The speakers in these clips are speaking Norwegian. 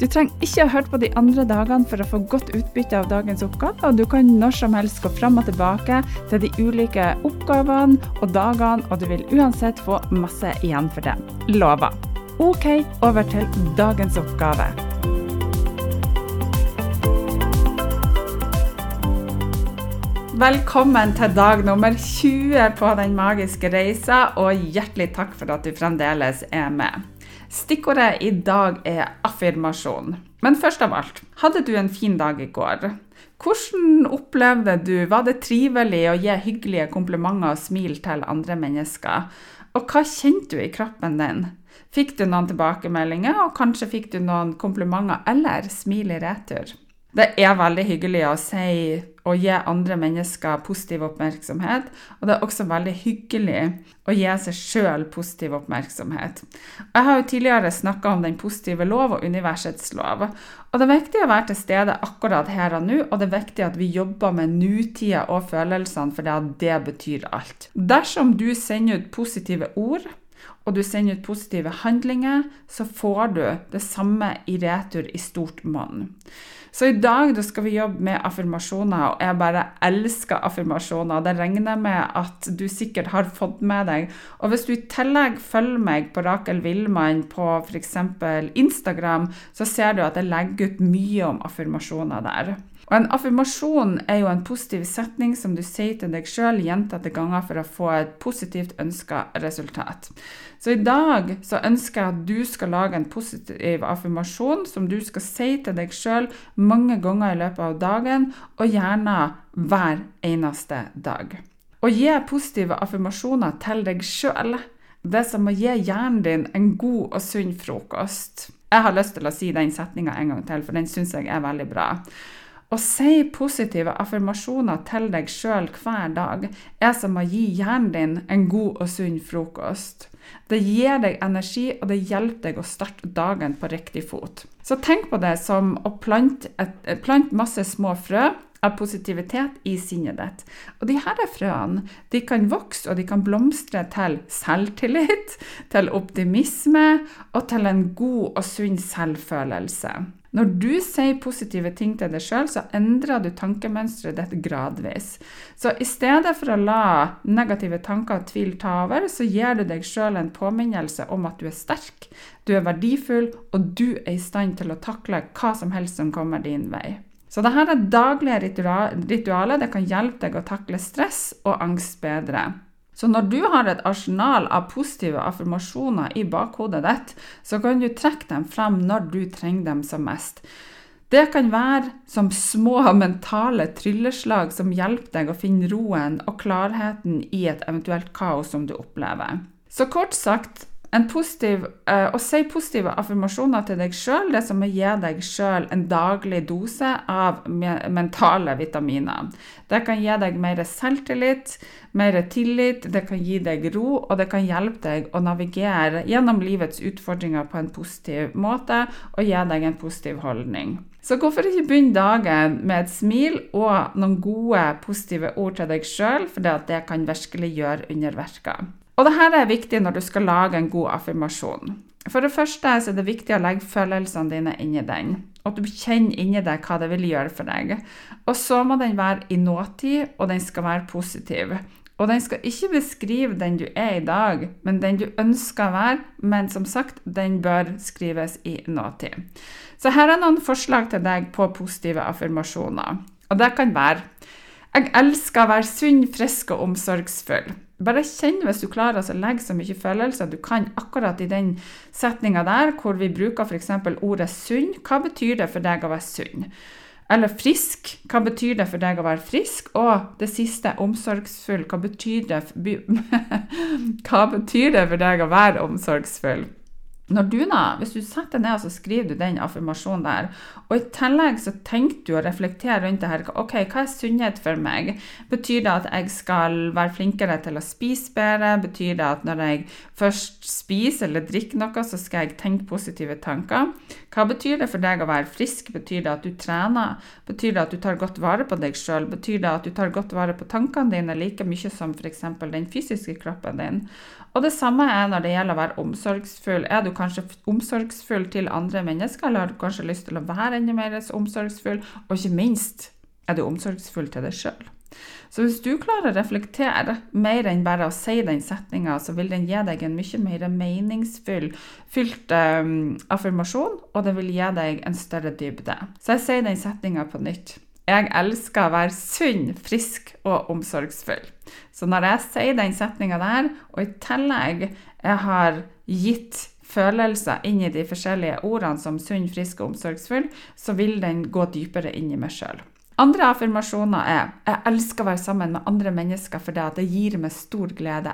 Du trenger ikke å høre på de andre dagene for å få godt utbytte av dagens oppgave, og du kan når som helst gå fram og tilbake til de ulike oppgavene og dagene, og du vil uansett få masse igjen for det. Lover. OK, over til dagens oppgave. Velkommen til dag nummer 20 på Den magiske reisa, og hjertelig takk for at du fremdeles er med. Stikkordet i dag er affirmasjon. Men først av alt, hadde du en fin dag i går? Hvordan opplevde du, var det trivelig å gi hyggelige komplimenter og smil til andre mennesker? Og hva kjente du i kroppen din? Fikk du noen tilbakemeldinger, og kanskje fikk du noen komplimenter eller smil i retur? Det er veldig hyggelig å si og gi andre mennesker positiv oppmerksomhet. Og det er også veldig hyggelig å gi seg sjøl positiv oppmerksomhet. Jeg har jo tidligere snakka om den positive lov og universets lov. Og det er viktig å være til stede akkurat her og nå, og det er viktig at vi jobber med nutida og følelsene, for det betyr alt. Dersom du sender ut positive ord, og du sender ut positive handlinger, så får du det samme i retur i stort monn. Så i dag skal vi jobbe med affirmasjoner, og jeg bare elsker affirmasjoner. Det regner jeg med at du sikkert har fått med deg. Og hvis du i tillegg følger meg på Rakel Villmann på f.eks. Instagram, så ser du at jeg legger ut mye om affirmasjoner der. Og En affirmasjon er jo en positiv setning som du sier til deg sjøl gjentatte ganger for å få et positivt ønska resultat. Så i dag så ønsker jeg at du skal lage en positiv affirmasjon som du skal si til deg sjøl mange ganger i løpet av dagen, og gjerne hver eneste dag. Å gi positive affirmasjoner til deg sjøl, det som å gi hjernen din en god og sunn frokost. Jeg har lyst til å si den setninga en gang til, for den syns jeg er veldig bra. Å si positive affirmasjoner til deg sjøl hver dag er som å gi hjernen din en god og sunn frokost. Det gir deg energi, og det hjelper deg å starte dagen på riktig fot. Så tenk på det som å plante, et, plante masse små frø av positivitet i sinnet ditt. Og de her frøene de kan vokse og de kan blomstre til selvtillit, til optimisme og til en god og sunn selvfølelse. Når du sier positive ting til deg sjøl, så endrer du tankemønsteret ditt gradvis. Så i stedet for å la negative tanker og tvil ta over, så gir du deg sjøl en påminnelse om at du er sterk, du er verdifull, og du er i stand til å takle hva som helst som kommer din vei. Så dette er daglige ritualer. Det kan hjelpe deg å takle stress og angst bedre. Så når du har et arsenal av positive affirmasjoner i bakhodet ditt, så kan du trekke dem frem når du trenger dem som mest. Det kan være som små mentale trylleslag som hjelper deg å finne roen og klarheten i et eventuelt kaos som du opplever. Så kort sagt, Positiv, uh, å si positive affirmasjoner til deg sjøl, det som å gi deg sjøl en daglig dose av me mentale vitaminer. Det kan gi deg mer selvtillit, mer tillit, det kan gi deg ro, og det kan hjelpe deg å navigere gjennom livets utfordringer på en positiv måte og gi deg en positiv holdning. Så hvorfor ikke begynne dagen med et smil og noen gode, positive ord til deg sjøl, for det kan virkelig gjøre underverker. Og dette er viktig når du skal lage en god affirmasjon. For det første er det viktig å legge følelsene dine inni den. At du kjenner inni deg hva det vil gjøre for deg. Og så må den være i nåtid, og den skal være positiv. Og den skal ikke beskrive den du er i dag, men den du ønsker å være. Men som sagt, den bør skrives i nåtid. Så her er noen forslag til deg på positive affirmasjoner. Og det kan være Jeg elsker å være sunn, frisk og omsorgsfull. Bare kjenn hvis du klarer å legge så mye følelser du kan akkurat i den setninga der, hvor vi bruker f.eks. ordet sunn. Hva betyr det for deg å være sunn? Eller frisk. Hva betyr det for deg å være frisk? Og det siste, omsorgsfull. Hva betyr det, hva betyr det for deg å være omsorgsfull? Når du da, Hvis du setter deg ned og så skriver du den affirmasjonen der, og i tillegg så tenker du å reflektere rundt det her. Ok, hva er sunnhet for meg? Betyr det at jeg skal være flinkere til å spise bedre? Betyr det at når jeg først spiser eller drikker noe, så skal jeg tenke positive tanker? Hva betyr det for deg å være frisk? Betyr det at du trener? Betyr det at du tar godt vare på deg sjøl? Betyr det at du tar godt vare på tankene dine like mye som f.eks. den fysiske kroppen din? Og det samme er når det gjelder å være omsorgsfull. Er du kanskje omsorgsfull til andre mennesker, eller har du kanskje lyst til å være enda mer omsorgsfull? Og ikke minst, er du omsorgsfull til deg sjøl? Så hvis du klarer å reflektere mer enn bare å si den setninga, så vil den gi deg en mye mer meningsfull fylt um, affirmasjon, og det vil gi deg en større dybde. Så jeg sier den setninga på nytt. Jeg elsker å være sunn, frisk og omsorgsfull. Så når jeg sier den setninga der, og i tillegg jeg har gitt følelser inn i de forskjellige ordene som sunn, frisk og omsorgsfull, så vil den gå dypere inn i meg sjøl. Andre affirmasjoner er jeg elsker å være sammen med andre mennesker fordi det gir meg stor glede.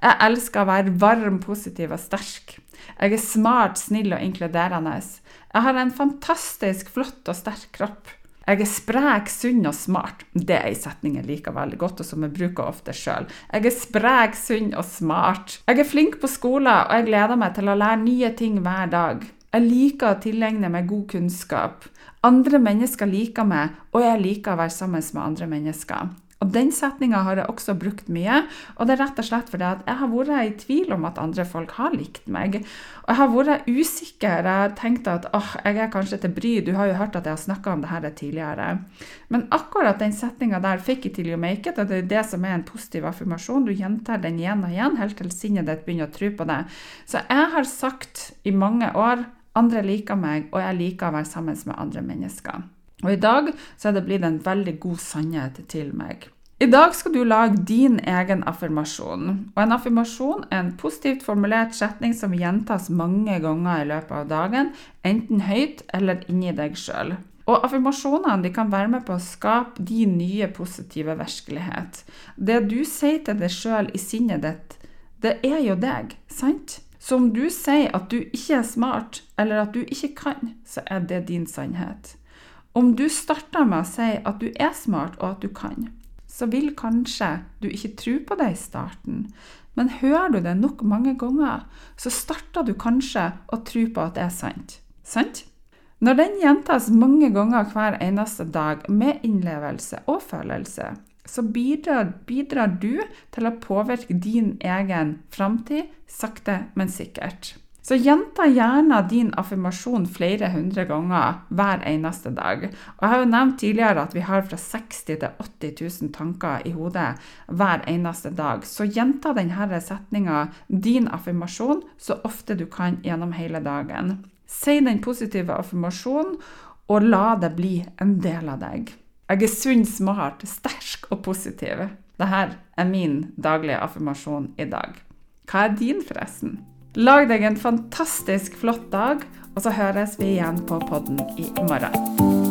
Jeg elsker å være varm, positiv og sterk. Jeg er smart, snill og inkluderende. Jeg har en fantastisk flott og sterk kropp. Jeg er sprek, sunn og smart. Det er ei setning jeg liker veldig godt, og som jeg bruker ofte sjøl. Jeg er sprek, sunn og smart. Jeg er flink på skolen, og jeg gleder meg til å lære nye ting hver dag. Jeg liker å tilegne meg god kunnskap. Andre mennesker liker meg, og jeg liker å være sammen med andre mennesker. Og Den setninga har jeg også brukt mye, og det er rett og slett fordi at jeg har vært i tvil om at andre folk har likt meg. Og jeg har vært usikker. Jeg har tenkt at åh, jeg er kanskje til bry, du har jo hørt at jeg har snakka om det her tidligere. Men akkurat den setninga der fikk jeg til å make it, og det er det som er en positiv affirmasjon. Du gjentar den igjen og igjen helt til sinnet ditt begynner å tro på det. Så jeg har sagt i mange år andre liker meg, og jeg liker å være sammen med andre mennesker. Og i dag så er det blitt en veldig god sannhet til meg. I dag skal du lage din egen affirmasjon. Og en affirmasjon er en positivt formulert setning som gjentas mange ganger i løpet av dagen, enten høyt eller inni deg sjøl. Og affirmasjonene kan være med på å skape din nye positive virkelighet. Det du sier til deg sjøl i sinnet ditt, det er jo deg, sant? Så om du sier at du ikke er smart, eller at du ikke kan, så er det din sannhet. Om du starter med å si at du er smart og at du kan, så vil kanskje du ikke tro på det i starten, men hører du det nok mange ganger, så starter du kanskje å tro på at det er sant. Sant? Når den gjentas mange ganger hver eneste dag med innlevelse og følelse, så bidrar, bidrar du til å påvirke din egen framtid sakte, men sikkert. Så gjenta gjerne din affirmasjon flere hundre ganger hver eneste dag. Og jeg har jo nevnt tidligere at vi har fra 60 til 80 000 tanker i hodet hver eneste dag. Så gjenta denne setninga, din affirmasjon, så ofte du kan gjennom hele dagen. Si den positive affirmasjonen, og la det bli en del av deg. Jeg er sunn, smart, sterk og positiv. Dette er min daglige affirmasjon i dag. Hva er din, forresten? Lag deg en fantastisk flott dag, og så høres vi igjen på podden i morgen.